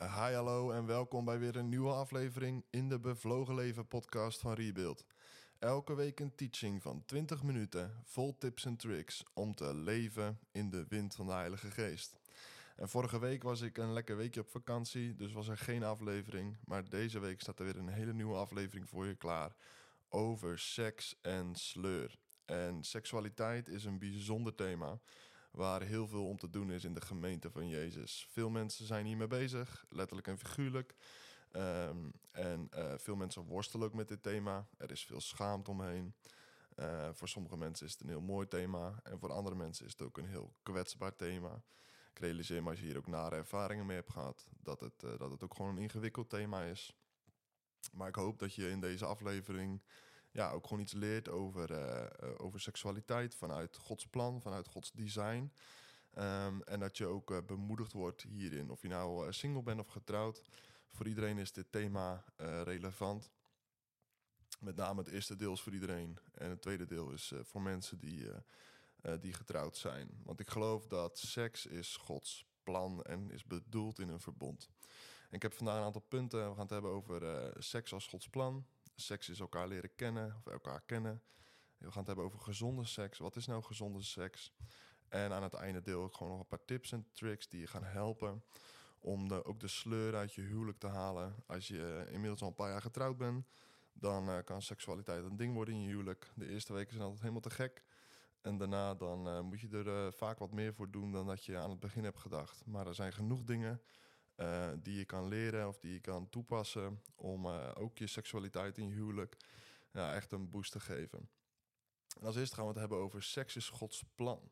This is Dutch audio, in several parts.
Hi, hallo en welkom bij weer een nieuwe aflevering in de Bevlogen Leven podcast van Rebuild. Elke week een teaching van 20 minuten vol tips en tricks om te leven in de wind van de Heilige Geest. En vorige week was ik een lekker weekje op vakantie, dus was er geen aflevering. Maar deze week staat er weer een hele nieuwe aflevering voor je klaar over seks en sleur. En seksualiteit is een bijzonder thema waar heel veel om te doen is in de gemeente van Jezus. Veel mensen zijn hiermee bezig, letterlijk en figuurlijk. Ehm, en uh, veel mensen worstelen ook met dit thema. Er is veel schaamte omheen. Uh, voor sommige mensen is het een heel mooi thema. En voor andere mensen is het ook een heel kwetsbaar thema. Ik realiseer me als je hier ook nare ervaringen mee hebt gehad, dat het, uh, dat het ook gewoon een ingewikkeld thema is. Maar ik hoop dat je in deze aflevering ja, ook gewoon iets leert over, uh, over seksualiteit vanuit Gods plan, vanuit Gods design. Um, en dat je ook uh, bemoedigd wordt hierin. Of je nou single bent of getrouwd. Voor iedereen is dit thema relevant. Met name het eerste deel is voor iedereen. En het tweede deel is voor mensen die, die getrouwd zijn. Want ik geloof dat seks is Gods plan en is bedoeld in een verbond. Ik heb vandaag een aantal punten. We gaan het hebben over seks als Gods plan seks is elkaar leren kennen of elkaar kennen. We gaan het hebben over gezonde seks. Wat is nou gezonde seks? En aan het einde deel ik gewoon nog een paar tips en tricks die je gaan helpen om de, ook de sleur uit je huwelijk te halen. Als je inmiddels al een paar jaar getrouwd bent, dan uh, kan seksualiteit een ding worden in je huwelijk. De eerste weken zijn altijd helemaal te gek. En daarna dan uh, moet je er vaak wat meer voor doen dan dat je aan het begin hebt gedacht. Maar er zijn genoeg dingen uh, die je kan leren of die je kan toepassen om uh, ook je seksualiteit in je huwelijk echt een boost te geven. En als eerste gaan we het hebben over seks is Gods plan.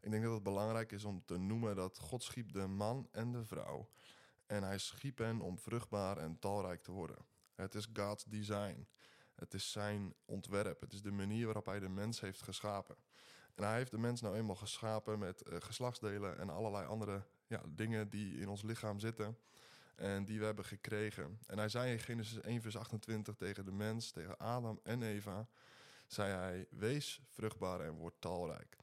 Ik denk dat het belangrijk is om te noemen dat God schiep de man en de vrouw. En hij schiep hen om vruchtbaar en talrijk te worden. Het is God's design. Het is zijn ontwerp. Het is de manier waarop hij de mens heeft geschapen. En hij heeft de mens nou eenmaal geschapen met uh, geslachtsdelen en allerlei andere ja, dingen die in ons lichaam zitten. En die we hebben gekregen. En hij zei in Genesis 1, vers 28 tegen de mens, tegen Adam en Eva, zei hij: Wees vruchtbaar en word talrijk.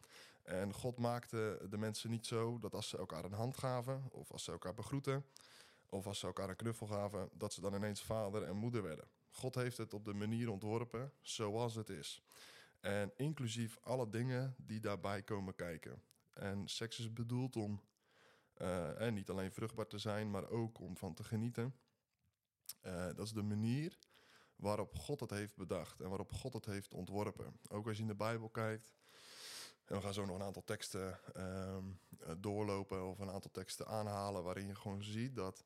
En God maakte de mensen niet zo dat als ze elkaar een hand gaven, of als ze elkaar begroeten, of als ze elkaar een knuffel gaven, dat ze dan ineens vader en moeder werden. God heeft het op de manier ontworpen zoals het is. En inclusief alle dingen die daarbij komen kijken. En seks is bedoeld om en niet alleen vruchtbaar te zijn, maar ook om van te genieten. Uh, dat is de manier waarop God het heeft bedacht en waarop God het heeft ontworpen. Ook als je in de Bijbel kijkt. En we gaan zo nog een aantal teksten uh, doorlopen of een aantal teksten aanhalen waarin je gewoon ziet dat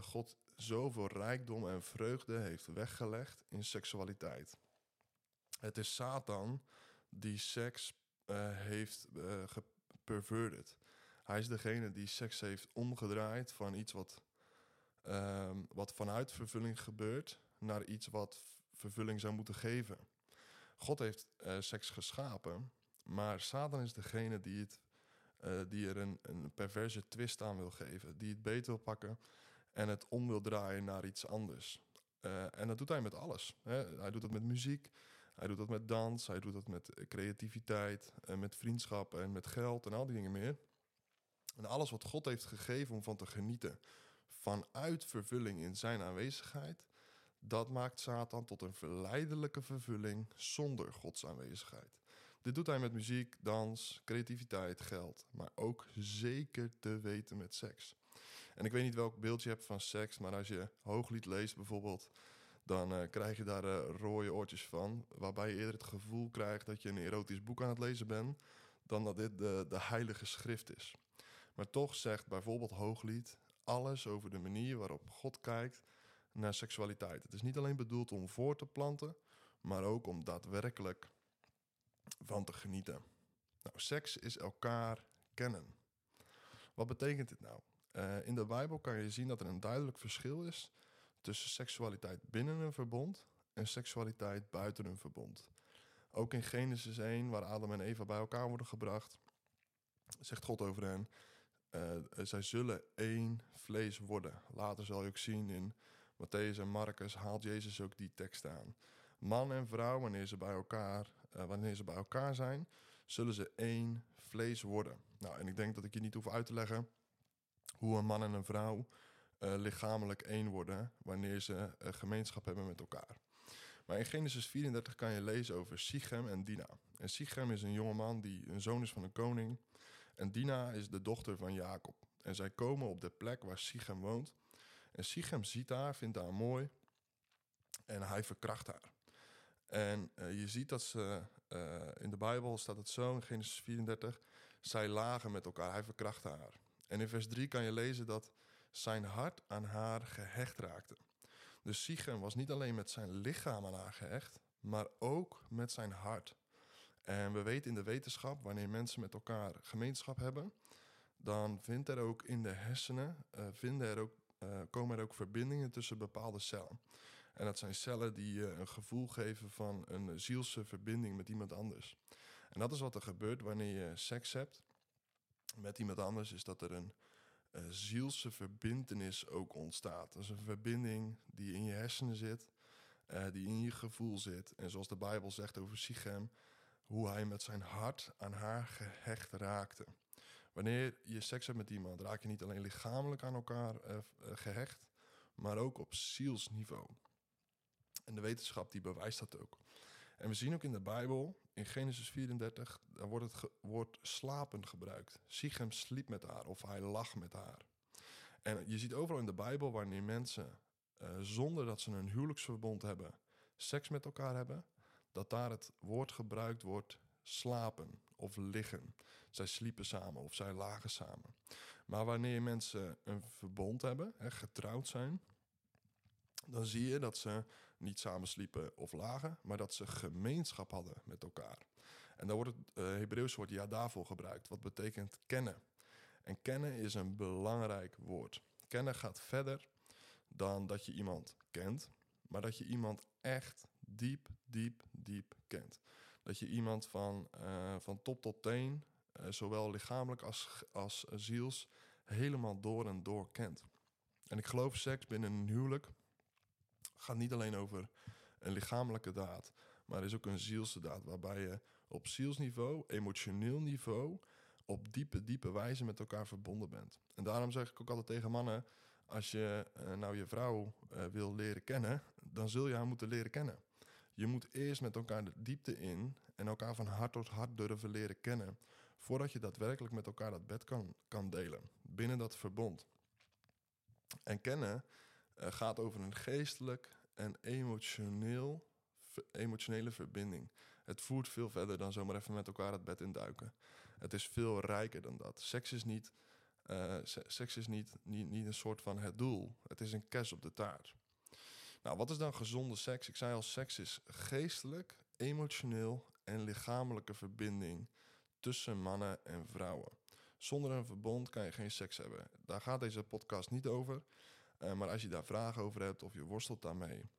God zoveel rijkdom en vreugde heeft weggelegd in seksualiteit. Het is Satan die seks heeft uh, geperverted. Hij is degene die seks heeft omgedraaid van iets wat, um, wat vanuit vervulling gebeurt naar iets wat vervulling zou moeten geven. God heeft uh, seks geschapen, maar Satan is degene die, het, uh, die er een, een perverse twist aan wil geven, die het beter wil pakken en het om wil draaien naar iets anders. Uh, en dat doet hij met alles. Hè. Hij doet dat met muziek, hij doet dat met dans, hij doet dat met creativiteit, en met vriendschap en met geld en al die dingen meer. En alles wat God heeft gegeven om van te genieten vanuit vervulling in zijn aanwezigheid, dat maakt Satan tot een verleidelijke vervulling zonder Gods aanwezigheid. Dit doet hij met muziek, dans, creativiteit, geld, maar ook zeker te weten met seks. En ik weet niet welk beeld je hebt van seks, maar als je hooglied leest bijvoorbeeld, dan uh, krijg je daar uh, rode oortjes van, waarbij je eerder het gevoel krijgt dat je een erotisch boek aan het lezen bent, dan dat dit de, de heilige schrift is. Maar toch zegt bijvoorbeeld Hooglied alles over de manier waarop God kijkt naar seksualiteit. Het is niet alleen bedoeld om voor te planten, maar ook om daadwerkelijk van te genieten. Nou, seks is elkaar kennen. Wat betekent dit nou? Uh, in de Bijbel kan je zien dat er een duidelijk verschil is tussen seksualiteit binnen een verbond en seksualiteit buiten een verbond. Ook in Genesis 1, waar Adam en Eva bij elkaar worden gebracht, zegt God over hen: uh, zij zullen één vlees worden. Later zal je ook zien in Matthäus en Marcus haalt Jezus ook die tekst aan. Man en vrouw, wanneer ze bij elkaar, uh, wanneer ze bij elkaar zijn, zullen ze één vlees worden. Nou, en ik denk dat ik je niet hoef uit te leggen hoe een man en een vrouw eh, lichamelijk één worden wanneer ze gemeenschap hebben met elkaar. Maar in Genesis 34 kan je lezen over Sichem en Dina. En Sichem is een jongeman die een zoon is van een koning. En Dina is de dochter van Jacob. En zij komen op de plek waar Sichem woont. En Sichem ziet haar, vindt haar mooi. En hij verkracht haar. En uh, je ziet dat ze, uh, in de Bijbel staat het zo, in Genesis 34, zij lagen met elkaar, hij verkrachtte haar. En in vers 3 kan je lezen dat zijn hart aan haar gehecht raakte. Dus Sichem was niet alleen met zijn lichaam aan haar gehecht, maar ook met zijn hart. En we weten in de wetenschap, wanneer mensen met elkaar gemeenschap hebben, dan vindt er ook in de hersenen, uh, vinden er ook, uh, komen er ook verbindingen tussen bepaalde cellen. En dat zijn cellen die je een gevoel geven van een zielse verbinding met iemand anders. En dat is wat er gebeurt wanneer je seks hebt met iemand anders, is dat er een zielse verbindenis ook ontstaat. Dat is een verbinding die in je hersenen zit, die in je gevoel zit. En zoals de Bijbel zegt over Sichem, hoe hij met zijn hart aan haar gehecht raakte. Wanneer je seks hebt met iemand, raak je niet alleen lichamelijk aan elkaar uh, gehecht, maar ook op zielsniveau. En de wetenschap die bewijst dat ook. En we zien ook in de Bijbel, in Genesis 34, daar wordt het woord slapen gebruikt. Sichem sliep met haar of hij lag met haar. En je ziet overal in de Bijbel wanneer mensen, uh, zonder dat ze een huwelijksverbond hebben, seks met elkaar hebben, dat daar het woord gebruikt wordt slapen of liggen. Zij sliepen samen of zij lagen samen. Maar wanneer mensen een verbond hebben, hè, getrouwd zijn, dan zie je dat ze niet samen sliepen of lagen, maar dat ze gemeenschap hadden met elkaar. En daar wordt het uh, Hebreeuws woord yadavo gebruikt, wat betekent kennen. En kennen is een belangrijk woord. Kennen gaat verder dan dat je iemand kent, maar dat je iemand echt diep, diep, diep kent. Dat je iemand van, uh, van top tot teen, uh, zowel lichamelijk als, als ziels, helemaal door en door kent. En ik geloof seks binnen een huwelijk gaat niet alleen over een lichamelijke daad, maar is ook een zielse daad, waarbij je op zielsniveau, emotioneel niveau, op diepe, diepe wijze met elkaar verbonden bent. En daarom zeg ik ook altijd tegen mannen, als je uh, nou je vrouw wil leren kennen, dan zul je haar moeten leren kennen. Je moet eerst met elkaar de diepte in en elkaar van hart tot hart durven leren kennen, voordat je daadwerkelijk met elkaar dat bed kan, kan delen, binnen dat verbond. En kennen uh, gaat over een geestelijk en emotioneel, emotionele verbinding. Het voert veel verder dan zomaar even met elkaar het bed induiken. Het is veel rijker dan dat. Seks is niet, uh, seks is niet, niet, niet een soort van het doel. Het is een kes op de taart. Nou, wat is dan gezonde seks? Ik zei al, seks is geestelijk, emotioneel en lichamelijke verbinding tussen mannen en vrouwen. Zonder een verbond kan je geen seks hebben. Daar gaat deze podcast niet over. Uh, maar als je daar vragen over hebt of je worstelt daarmee,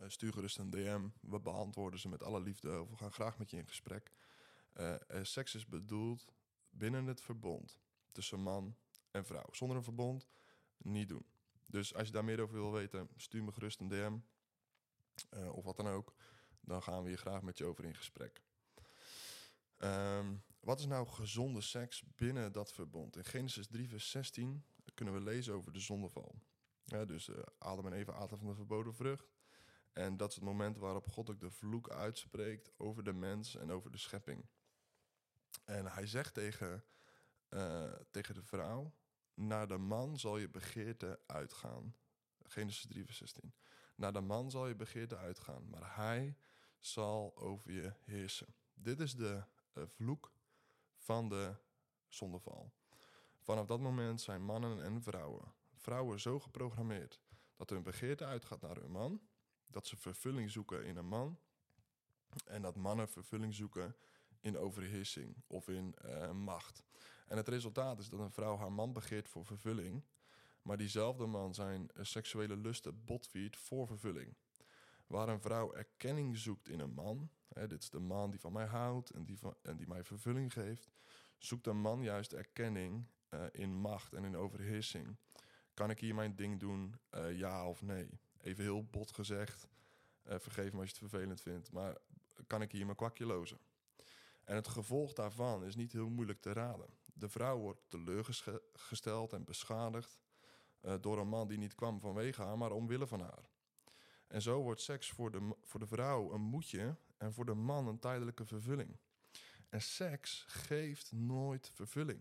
uh, stuur gerust een DM. We beantwoorden ze met alle liefde of we gaan graag met je in gesprek. Uh, seks is bedoeld binnen het verbond tussen man en vrouw. Zonder een verbond niet doen. Dus als je daar meer over wil weten, stuur me gerust een DM of wat dan ook. Dan gaan we hier graag met je over in gesprek. Um, wat is nou gezonde seks binnen dat verbond? In Genesis 3, vers 16 kunnen we lezen over de zondeval. Dus uh, Adam en Eva aten van de verboden vrucht. En dat is het moment waarop God ook de vloek uitspreekt over de mens en over de schepping. En hij zegt tegen, uh, tegen de vrouw: Naar de man zal je begeerte uitgaan. Genesis 3, vers 16. Naar de man zal je begeerte uitgaan, maar hij zal over je heersen. Dit is de uh, vloek van de zondeval. Vanaf dat moment zijn mannen en vrouwen, vrouwen zo geprogrammeerd dat hun begeerte uitgaat naar hun man, dat ze vervulling zoeken in een man en dat mannen vervulling zoeken in overheersing of in uh, macht. En het resultaat is dat een vrouw haar man begeert voor vervulling, maar diezelfde man zijn seksuele lusten botviert voor vervulling. Waar een vrouw erkenning zoekt in een man, hè, dit is de man die van mij houdt en die, van, en die mij vervulling geeft, zoekt een man juist erkenning uh, in macht en in overheersing. Kan ik hier mijn ding doen, ja of nee? Even heel bot gezegd, vergeef me als je het vervelend vindt, maar kan ik hier mijn kwakje lozen? En het gevolg daarvan is niet heel moeilijk te raden. De vrouw wordt teleurgesteld en beschadigd, eh, door een man die niet kwam vanwege haar, maar omwille van haar. En zo wordt seks voor de, voor de vrouw een moedje en voor de man een tijdelijke vervulling. En seks geeft nooit vervulling,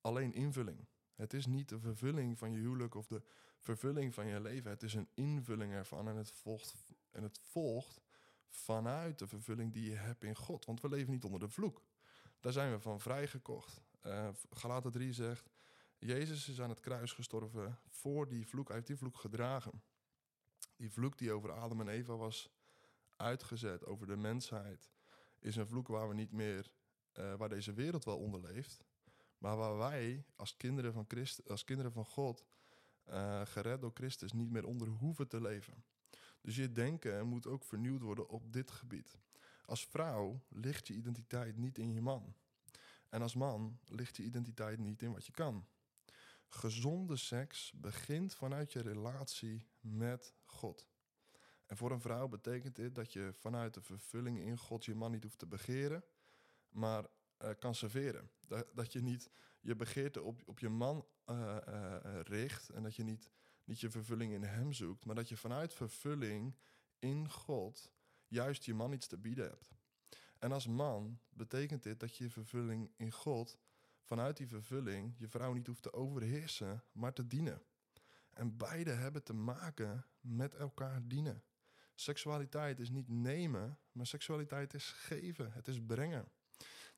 alleen invulling. Het is niet de vervulling van je huwelijk of de vervulling van je leven. Het is een invulling ervan en het volgt, en het volgt vanuit de vervulling die je hebt in God. Want we leven niet onder de vloek. Daar zijn we van vrijgekocht. Uh, Galaten 3 zegt, Jezus is aan het kruis gestorven voor die vloek. Hij heeft die vloek gedragen. Die vloek die over Adam en Eva was uitgezet, over de mensheid, is een vloek waar we niet meer, uh, waar deze wereld wel onder leeft. Maar waar wij als kinderen van, Christ, als kinderen van God, uh, gered door Christus, niet meer onder hoeven te leven. Dus je denken moet ook vernieuwd worden op dit gebied. Als vrouw ligt je identiteit niet in je man. En als man ligt je identiteit niet in wat je kan. Gezonde seks begint vanuit je relatie met God. En voor een vrouw betekent dit dat je vanuit de vervulling in God je man niet hoeft te begeren, maar uh, kan serveren. Dat, dat, je niet je begeerte op, op je man uh, uh, richt en dat je niet, niet je vervulling in hem zoekt, maar dat je vanuit vervulling in God juist je man iets te bieden hebt. En als man betekent dit dat je vervulling in God vanuit die vervulling je vrouw niet hoeft te overheersen, maar te dienen. En beide hebben te maken met elkaar dienen. Seksualiteit is niet nemen, maar seksualiteit is geven. Het is brengen.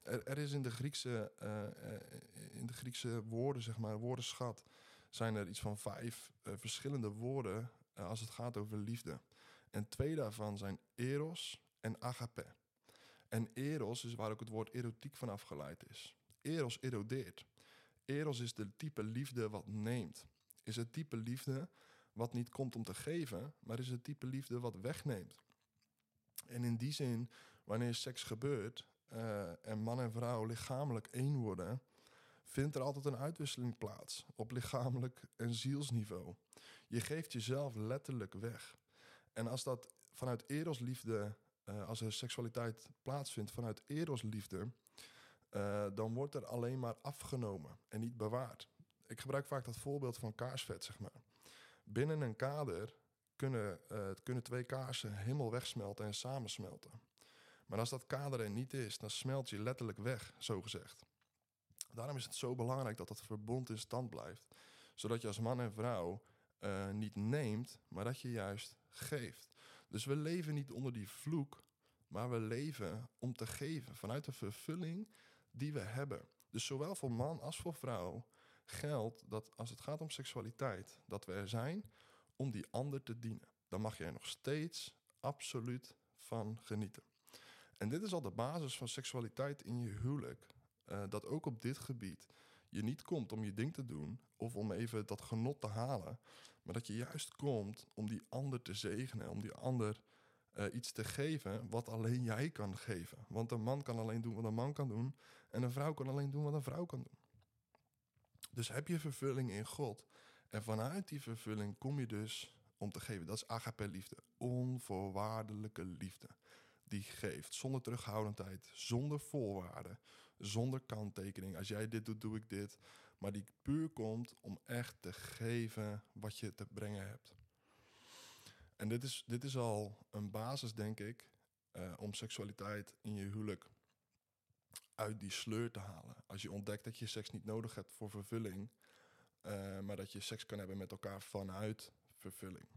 Er, is in de, Griekse, uh, in de Griekse woorden, zeg maar, woordenschat, zijn er iets van vijf uh, verschillende woorden als het gaat over liefde. En twee daarvan zijn eros en agape. En eros is waar ook het woord erotiek van afgeleid is. Eros erodeert. Eros is de type liefde wat neemt. Is het type liefde wat niet komt om te geven, maar is het type liefde wat wegneemt. En in die zin, wanneer seks gebeurt uh, en man en vrouw lichamelijk één worden, vindt er altijd een uitwisseling plaats op lichamelijk en zielsniveau. Je geeft jezelf letterlijk weg. En als dat vanuit erosliefde, uh, als er seksualiteit plaatsvindt vanuit erosliefde, uh, dan wordt er alleen maar afgenomen en niet bewaard. Ik gebruik vaak dat voorbeeld van kaarsvet, zeg maar. Binnen een kader kunnen, uh, kunnen twee kaarsen helemaal wegsmelten en samensmelten. Maar als dat kader er niet is, dan smelt je letterlijk weg, zo gezegd. Daarom is het zo belangrijk dat dat verbond in stand blijft. Zodat je als man en vrouw uh, niet neemt, maar dat je juist geeft. Dus we leven niet onder die vloek, maar we leven om te geven vanuit de vervulling die we hebben. Dus zowel voor man als voor vrouw geldt dat als het gaat om seksualiteit, dat we er zijn om die ander te dienen. Dan mag je er nog steeds absoluut van genieten. En dit is al de basis van seksualiteit in je huwelijk. Uh, dat ook op dit gebied je niet komt om je ding te doen of om even dat genot te halen, maar dat je juist komt om die ander te zegenen, om die ander uh, iets te geven wat alleen jij kan geven. Want een man kan alleen doen wat een man kan doen en een vrouw kan alleen doen wat een vrouw kan doen. Dus heb je vervulling in God en vanuit die vervulling kom je dus om te geven. Dat is agape liefde, onvoorwaardelijke liefde. Die geeft zonder terughoudendheid, zonder voorwaarden, zonder kanttekening. Als jij dit doet, doe ik dit. Maar die puur komt om echt te geven wat je te brengen hebt. En dit is, dit is al een basis, denk ik, uh, om seksualiteit in je huwelijk uit die sleur te halen. Als je ontdekt dat je seks niet nodig hebt voor vervulling, uh, maar dat je seks kan hebben met elkaar vanuit vervulling.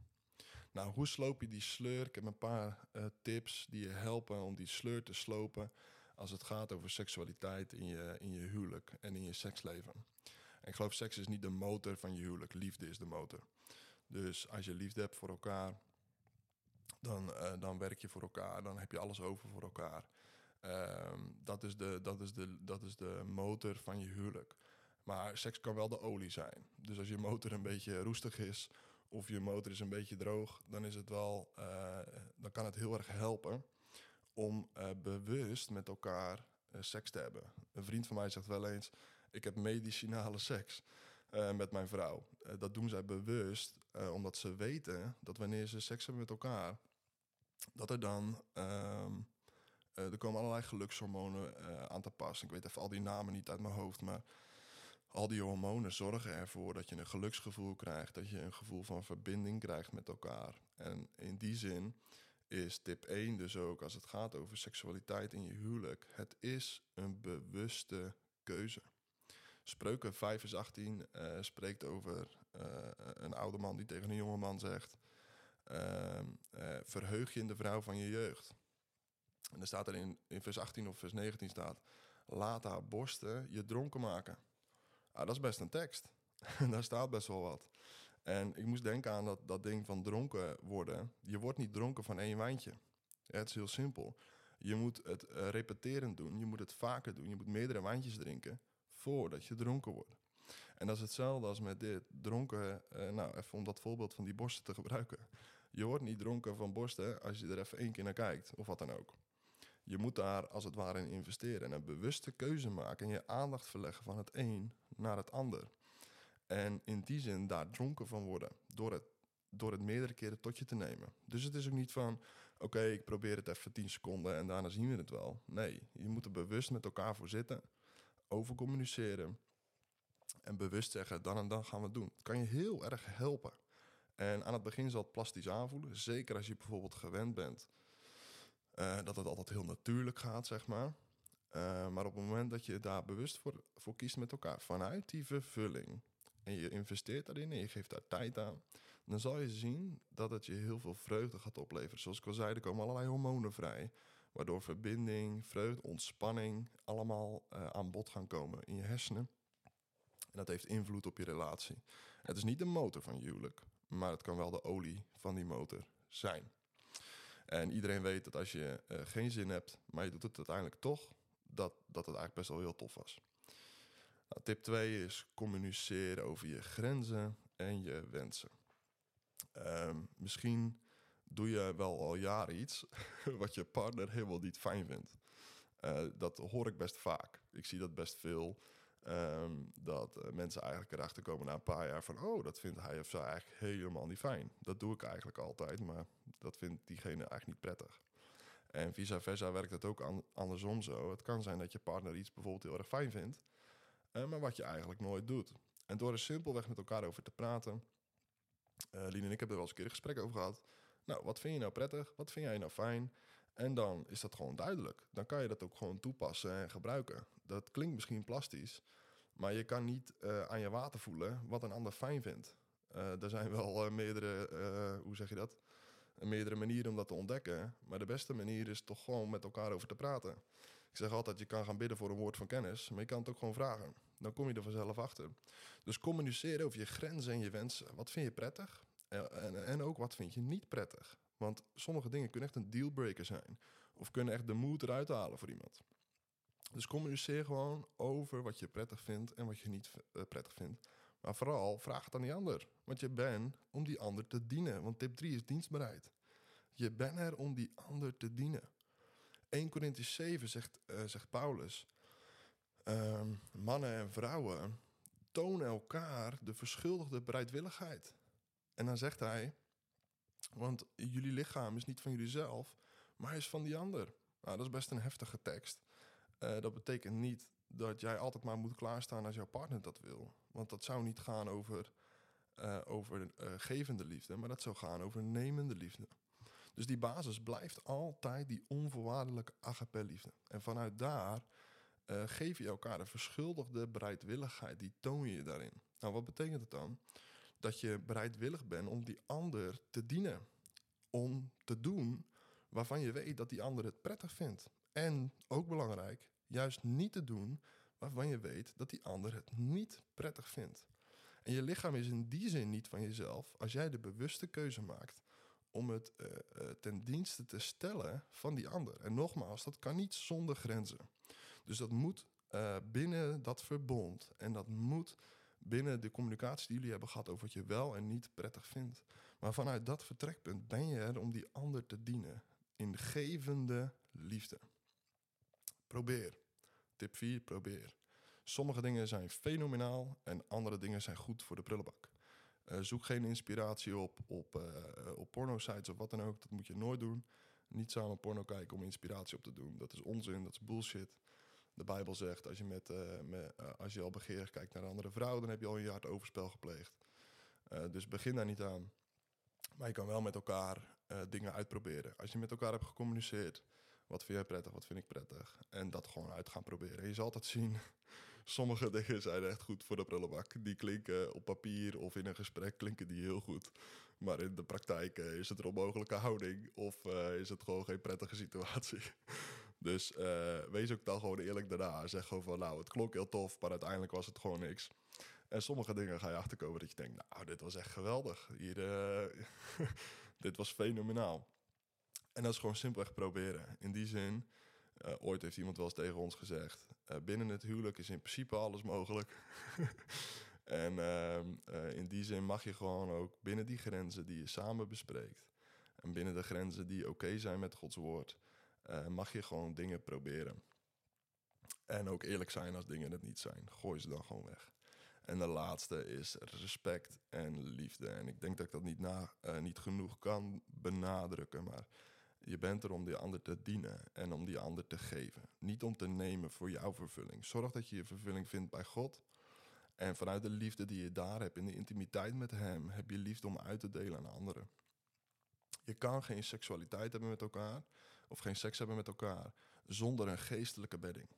Nou, hoe sloop je die sleur? Ik heb een paar uh, tips die je helpen om die sleur te slopen als het gaat over seksualiteit in je, in je huwelijk en in je seksleven. En ik geloof, seks is niet de motor van je huwelijk, liefde is de motor. Dus als je liefde hebt voor elkaar, dan, uh, dan werk je voor elkaar, dan heb je alles over voor elkaar. Um, dat, is de, dat, is de, dat is de motor van je huwelijk. Maar seks kan wel de olie zijn. Dus als je motor een beetje roestig is of je motor is een beetje droog, dan is het wel, uh, dan kan het heel erg helpen om uh, bewust met elkaar uh, seks te hebben. Een vriend van mij zegt wel eens: ik heb medicinale seks met mijn vrouw. dat doen zij bewust, omdat ze weten dat wanneer ze seks hebben met elkaar, dat er dan uh, er komen allerlei gelukshormonen aan te pas. Ik weet even al die namen niet uit mijn hoofd, maar al die hormonen zorgen ervoor dat je een geluksgevoel krijgt, dat je een gevoel van verbinding krijgt met elkaar. En in die zin is tip 1 dus ook als het gaat over seksualiteit in je huwelijk. Het is een bewuste keuze. Spreuken 5 vers 18 uh, spreekt over uh, een oude man die tegen een jonge man zegt: uh, Verheug je in de vrouw van je jeugd. En dan staat er in, in vers 18 of vers 19 staat: Laat haar borsten je dronken maken. Ah, dat is best een tekst. Daar staat best wel wat. En ik moest denken aan dat, dat ding van dronken worden. Je wordt niet dronken van één wijntje. het is heel simpel. Je moet het uh, repeterend doen. Je moet het vaker doen. Je moet meerdere wijntjes drinken voordat je dronken wordt. En dat is hetzelfde als met dit. Dronken, uh, nou even om dat voorbeeld van die borsten te gebruiken. Je wordt niet dronken van borsten als je er even één keer naar kijkt, of wat dan ook. Je moet daar als het ware in investeren en een bewuste keuze maken en je aandacht verleggen van het een naar het ander. En in die zin daar dronken van worden door het, door het meerdere keren tot je te nemen. Dus het is ook niet van, oké, ik probeer het even 10 seconden en daarna zien we het wel. Nee, je moet er bewust met elkaar voor zitten, over communiceren en bewust zeggen, dan en dan gaan we het doen. Het kan je heel erg helpen. En aan het begin zal het plastisch aanvoelen, zeker als je bijvoorbeeld gewend bent uh, dat het altijd heel natuurlijk gaat, zeg maar. Uh, maar op het moment dat je daar bewust voor, voor kiest met elkaar, vanuit die vervulling, en je investeert daarin en je geeft daar tijd aan, dan zal je zien dat het je heel veel vreugde gaat opleveren. Zoals ik al zei, er komen allerlei hormonen vrij, waardoor verbinding, vreugde, ontspanning allemaal uh, aan bod gaan komen in je hersenen. En dat heeft invloed op je relatie. Het is niet de motor van je huwelijk, maar het kan wel de olie van die motor zijn. En iedereen weet dat als je uh, geen zin hebt, maar je doet het uiteindelijk toch, dat, dat het eigenlijk best wel heel tof was. Nou, tip 2 is communiceren over je grenzen en je wensen. Um, misschien doe je wel al jaren iets wat je partner helemaal niet fijn vindt. Uh, dat hoor ik best vaak. Ik zie dat best veel. Um, dat uh, mensen eigenlijk erachter komen na een paar jaar van... oh, dat vindt hij of zij eigenlijk helemaal niet fijn. Dat doe ik eigenlijk altijd, maar dat vindt diegene eigenlijk niet prettig. En vice versa werkt het ook an andersom zo. Het kan zijn dat je partner iets bijvoorbeeld heel erg fijn vindt... Uh, maar wat je eigenlijk nooit doet. En door er simpelweg met elkaar over te praten... Uh, Lien en ik hebben er wel eens een keer een gesprek over gehad... nou, wat vind je nou prettig? Wat vind jij nou fijn? En dan is dat gewoon duidelijk. Dan kan je dat ook gewoon toepassen en gebruiken. Dat klinkt misschien plastisch, maar je kan niet uh, aan je water voelen wat een ander fijn vindt. Er zijn wel meerdere, hoe zeg je dat? Meerdere manieren om dat te ontdekken. Maar de beste manier is toch gewoon met elkaar over te praten. Ik zeg altijd, je kan gaan bidden voor een woord van kennis, maar je kan het ook gewoon vragen. Dan kom je er vanzelf achter. Dus communiceren over je grenzen en je wensen. Wat vind je prettig? En, en ook wat vind je niet prettig? Want sommige dingen kunnen echt een dealbreaker zijn. Of kunnen echt de moed eruit halen voor iemand. Dus communiceer gewoon over wat je prettig vindt en wat je niet uh, prettig vindt. Maar vooral vraag het aan die ander. Want je bent om die ander te dienen. Want tip 3 is dienstbaarheid. Je bent er om die ander te dienen. 1 Corinthians 7 zegt, uh, zegt Paulus. Uh, mannen en vrouwen tonen elkaar de verschuldigde bereidwilligheid. En dan zegt hij, want jullie lichaam is niet van jullie zelf, maar is van die ander. Nou, dat is best een heftige tekst. Uh, dat betekent niet dat jij altijd maar moet klaarstaan als jouw partner dat wil. Want dat zou niet gaan over, uh, over gevende liefde, maar dat zou gaan over nemende liefde. Dus die basis blijft altijd die onvoorwaardelijke agape-liefde. En vanuit daar geef je elkaar een verschuldigde bereidwilligheid. Die toon je daarin. Nou, wat betekent het dan? dat je bereidwillig bent om die ander te dienen. Om te doen waarvan je weet dat die ander het prettig vindt. En ook belangrijk, juist niet te doen waarvan je weet dat die ander het niet prettig vindt. En je lichaam is in die zin niet van jezelf als jij de bewuste keuze maakt om het uh, uh, ten dienste te stellen van die ander. En nogmaals, dat kan niet zonder grenzen. Dus dat moet uh, binnen dat verbond en dat moet binnen de communicatie die jullie hebben gehad over wat je wel en niet prettig vindt. Maar vanuit dat vertrekpunt ben je er om die ander te dienen in gevende liefde. Probeer. Tip 4, probeer. Sommige dingen zijn fenomenaal en andere dingen zijn goed voor de prullenbak. Uh, zoek geen inspiratie op, op, uh, op porno-sites of wat dan ook. Dat moet je nooit doen. Niet samen porno kijken om inspiratie op te doen. Dat is onzin, dat is bullshit. De Bijbel zegt, als je, met, eh, eh, als je al begeerig kijkt naar een andere vrouw, dan heb je al een jaar overspel gepleegd. Eh, dus begin daar niet aan. Maar je kan wel met elkaar eh, dingen uitproberen. Als je met elkaar hebt gecommuniceerd, wat vind jij prettig, wat vind ik prettig? En dat gewoon uit gaan proberen. Je zal altijd zien, sommige dingen zijn echt goed voor de prullenbak. Die klinken op papier of in een gesprek klinken die heel goed. Maar in de praktijk eh, is het een onmogelijke houding of eh, is het gewoon geen prettige situatie. Dus eh, wees ook dan gewoon eerlijk daarna. Zeg gewoon van, nou, het klonk heel tof, maar uiteindelijk was het gewoon niks. En sommige dingen ga je achterkomen dat je denkt, nou, dit was echt geweldig. Hier, dit was fenomenaal. En dat is gewoon simpelweg proberen. In die zin, eh, ooit heeft iemand wel eens tegen ons gezegd, eh, binnen het huwelijk is in principe alles mogelijk. en ehm, eh, in die zin mag je gewoon ook binnen die grenzen die je samen bespreekt, en binnen de grenzen die oké zijn met Gods woord, mag je gewoon dingen proberen. En ook eerlijk zijn als dingen het niet zijn. Gooi ze dan gewoon weg. En de laatste is respect en liefde. En ik denk dat ik dat niet, na, niet genoeg kan benadrukken. Maar je bent er om die ander te dienen en om die ander te geven. Niet om te nemen voor jouw vervulling. Zorg dat je je vervulling vindt bij God. En vanuit de liefde die je daar hebt, in de intimiteit met Hem, heb je liefde om uit te delen aan anderen. Je kan geen seksualiteit hebben met elkaar, of geen seks hebben met elkaar, zonder een geestelijke bedding.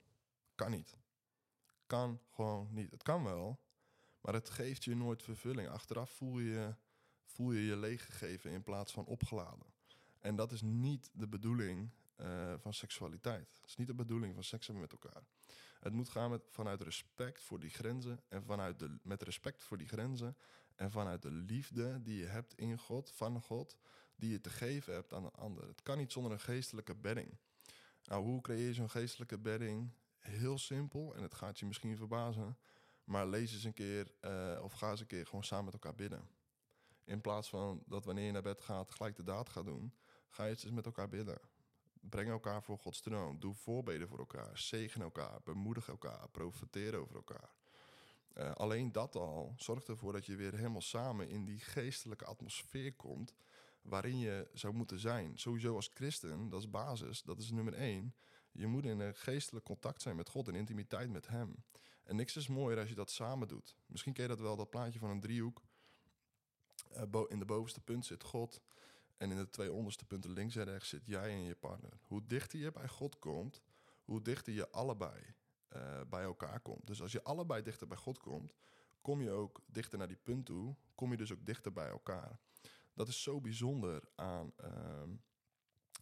Kan niet. Kan gewoon niet. Het kan wel, maar het geeft je nooit vervulling. Achteraf voel je voel je, je leeggegeven in plaats van opgeladen. En dat is niet de bedoeling eh, van seksualiteit. Het is niet de bedoeling van seks hebben met elkaar. Het moet gaan met, vanuit respect voor die grenzen en vanuit de, met respect voor die grenzen en vanuit de liefde die je hebt in God, van God, die je te geven hebt aan een ander. Het kan niet zonder een geestelijke bedding. Nou, hoe creëer je zo'n geestelijke bedding? Heel simpel, en het gaat je misschien verbazen, maar lees eens een keer eh, of ga eens een keer gewoon samen met elkaar bidden. In plaats van dat wanneer je naar bed gaat gelijk de daad gaat doen, ga eens met elkaar bidden. Breng elkaar voor Gods troon. Doe voorbeden voor elkaar. Zegen elkaar. Bemoedig elkaar. Profiteer over elkaar. Uh, alleen dat al zorgt ervoor dat je weer helemaal samen in die geestelijke atmosfeer komt. waarin je zou moeten zijn. Sowieso als christen, dat is basis, dat is nummer één. Je moet in een geestelijk contact zijn met God, in intimiteit met Hem. En niks is mooier als je dat samen doet. Misschien ken je dat wel, dat plaatje van een driehoek. Uh, in de bovenste punt zit God. En in de twee onderste punten links en rechts zit jij en je partner. Hoe dichter je bij God komt, hoe dichter je allebei uh, bij elkaar komt. Dus als je allebei dichter bij God komt, kom je ook dichter naar die punt toe. Kom je dus ook dichter bij elkaar. Dat is zo bijzonder aan, uh,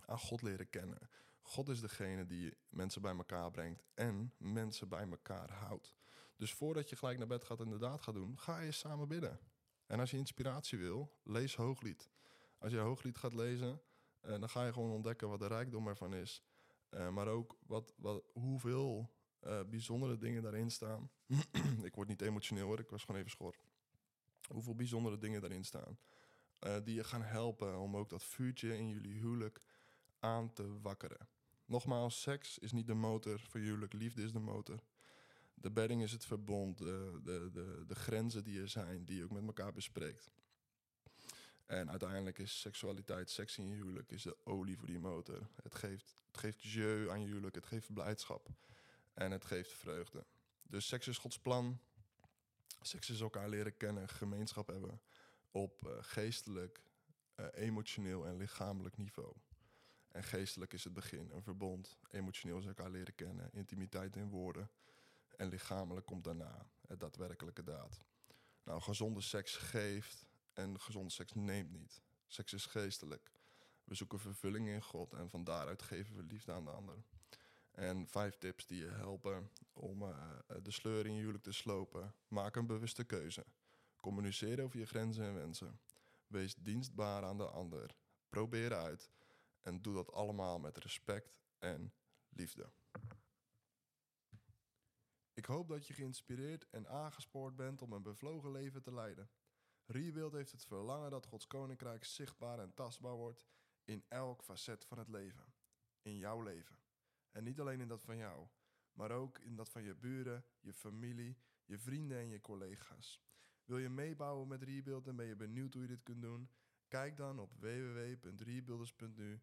aan God leren kennen. God is degene die mensen bij elkaar brengt en mensen bij elkaar houdt. Dus voordat je gelijk naar bed gaat en de daad gaat doen, ga je samen bidden. En als je inspiratie wil, lees Hooglied. Als je Hooglied gaat lezen, uh, dan ga je gewoon ontdekken wat de rijkdom ervan is. Uh, maar ook wat, wat, hoeveel uh, bijzondere dingen daarin staan. ik word niet emotioneel hoor, ik was gewoon even schor. Hoeveel bijzondere dingen daarin staan. die je gaan helpen om ook dat vuurtje in jullie huwelijk aan te wakkeren. Nogmaals, seks is niet de motor voor huwelijk, liefde is de motor. De bedding is het verbond, de, de, de grenzen die er zijn, die je ook met elkaar bespreekt. En uiteindelijk is seksualiteit, seks in je huwelijk, is de olie voor die motor. Het geeft, het geeft jeu aan je huwelijk, het geeft blijdschap en het geeft vreugde. Dus seks is Gods plan. Seks is elkaar leren kennen, gemeenschap hebben op uh, geestelijk, uh, emotioneel en lichamelijk niveau. En geestelijk is het begin, een verbond. Emotioneel is elkaar leren kennen, intimiteit in woorden. En lichamelijk komt daarna het daadwerkelijke daad. Nou, gezonde seks geeft en gezonde seks neemt niet. Seks is geestelijk. We zoeken vervulling in God en van daaruit geven we liefde aan de ander. En vijf tips die je helpen om uh, de sleur in je huwelijk te slopen. Maak een bewuste keuze. Communiceer over je grenzen en wensen. Wees dienstbaar aan de ander. Probeer uit. En doe dat allemaal met respect en liefde. Ik hoop dat je geïnspireerd en aangespoord bent om een bevlogen leven te leiden. Rebuild heeft het verlangen dat Gods koninkrijk zichtbaar en tastbaar wordt in elk facet van het leven. In jouw leven. En niet alleen in dat van jou, maar ook in dat van je buren, je familie, je vrienden en je collega's. Wil je meebouwen met Rebuild en ben je benieuwd hoe je dit kunt doen? Kijk dan op www.rebuilders.nu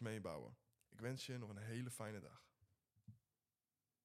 meebouwen. Ik wens je nog een hele fijne dag.